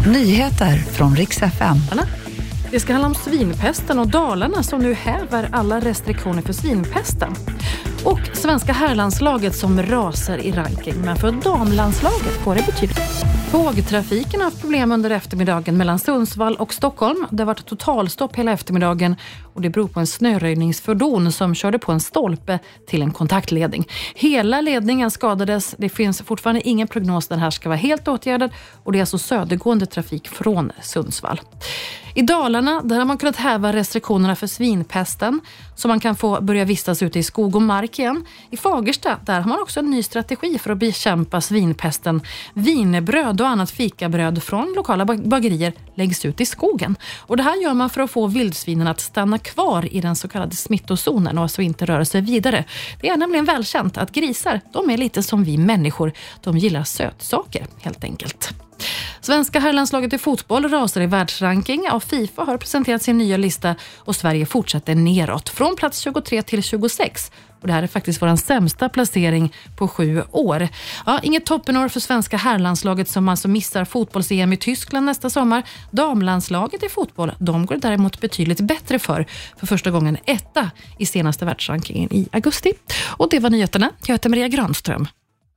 Nyheter från riks FM. Det ska handla om svinpesten och Dalarna som nu häver alla restriktioner för svinpesten. Och svenska herrlandslaget som rasar i ranking, men för damlandslaget går det betydligt. Tågtrafiken har haft problem under eftermiddagen mellan Sundsvall och Stockholm. Det har varit totalstopp hela eftermiddagen och det beror på en snöröjningsfordon som körde på en stolpe till en kontaktledning. Hela ledningen skadades. Det finns fortfarande ingen prognos den här ska vara helt åtgärdad och det är alltså södergående trafik från Sundsvall. I Dalarna där har man kunnat häva restriktionerna för svinpesten så man kan få börja vistas ute i skog och mark igen. I Fagersta där har man också en ny strategi för att bekämpa svinpesten. Vinerbröd och annat fikabröd från lokala bagerier läggs ut i skogen. Och Det här gör man för att få vildsvinen att stanna kvar i den så kallade smittozonen och alltså inte röra sig vidare. Det är nämligen välkänt att grisar de är lite som vi människor. De gillar sötsaker helt enkelt. Svenska herrlandslaget i fotboll rasar i världsranking. Ja, Fifa har presenterat sin nya lista och Sverige fortsätter neråt från plats 23 till 26. Och det här är faktiskt vår sämsta placering på sju år. Ja, inget toppenår för svenska herrlandslaget som alltså missar fotbolls-EM i Tyskland nästa sommar. Damlandslaget i fotboll de går däremot betydligt bättre för. För första gången etta i senaste världsrankingen i augusti. Och det var nyheterna. Jag heter Maria Granström.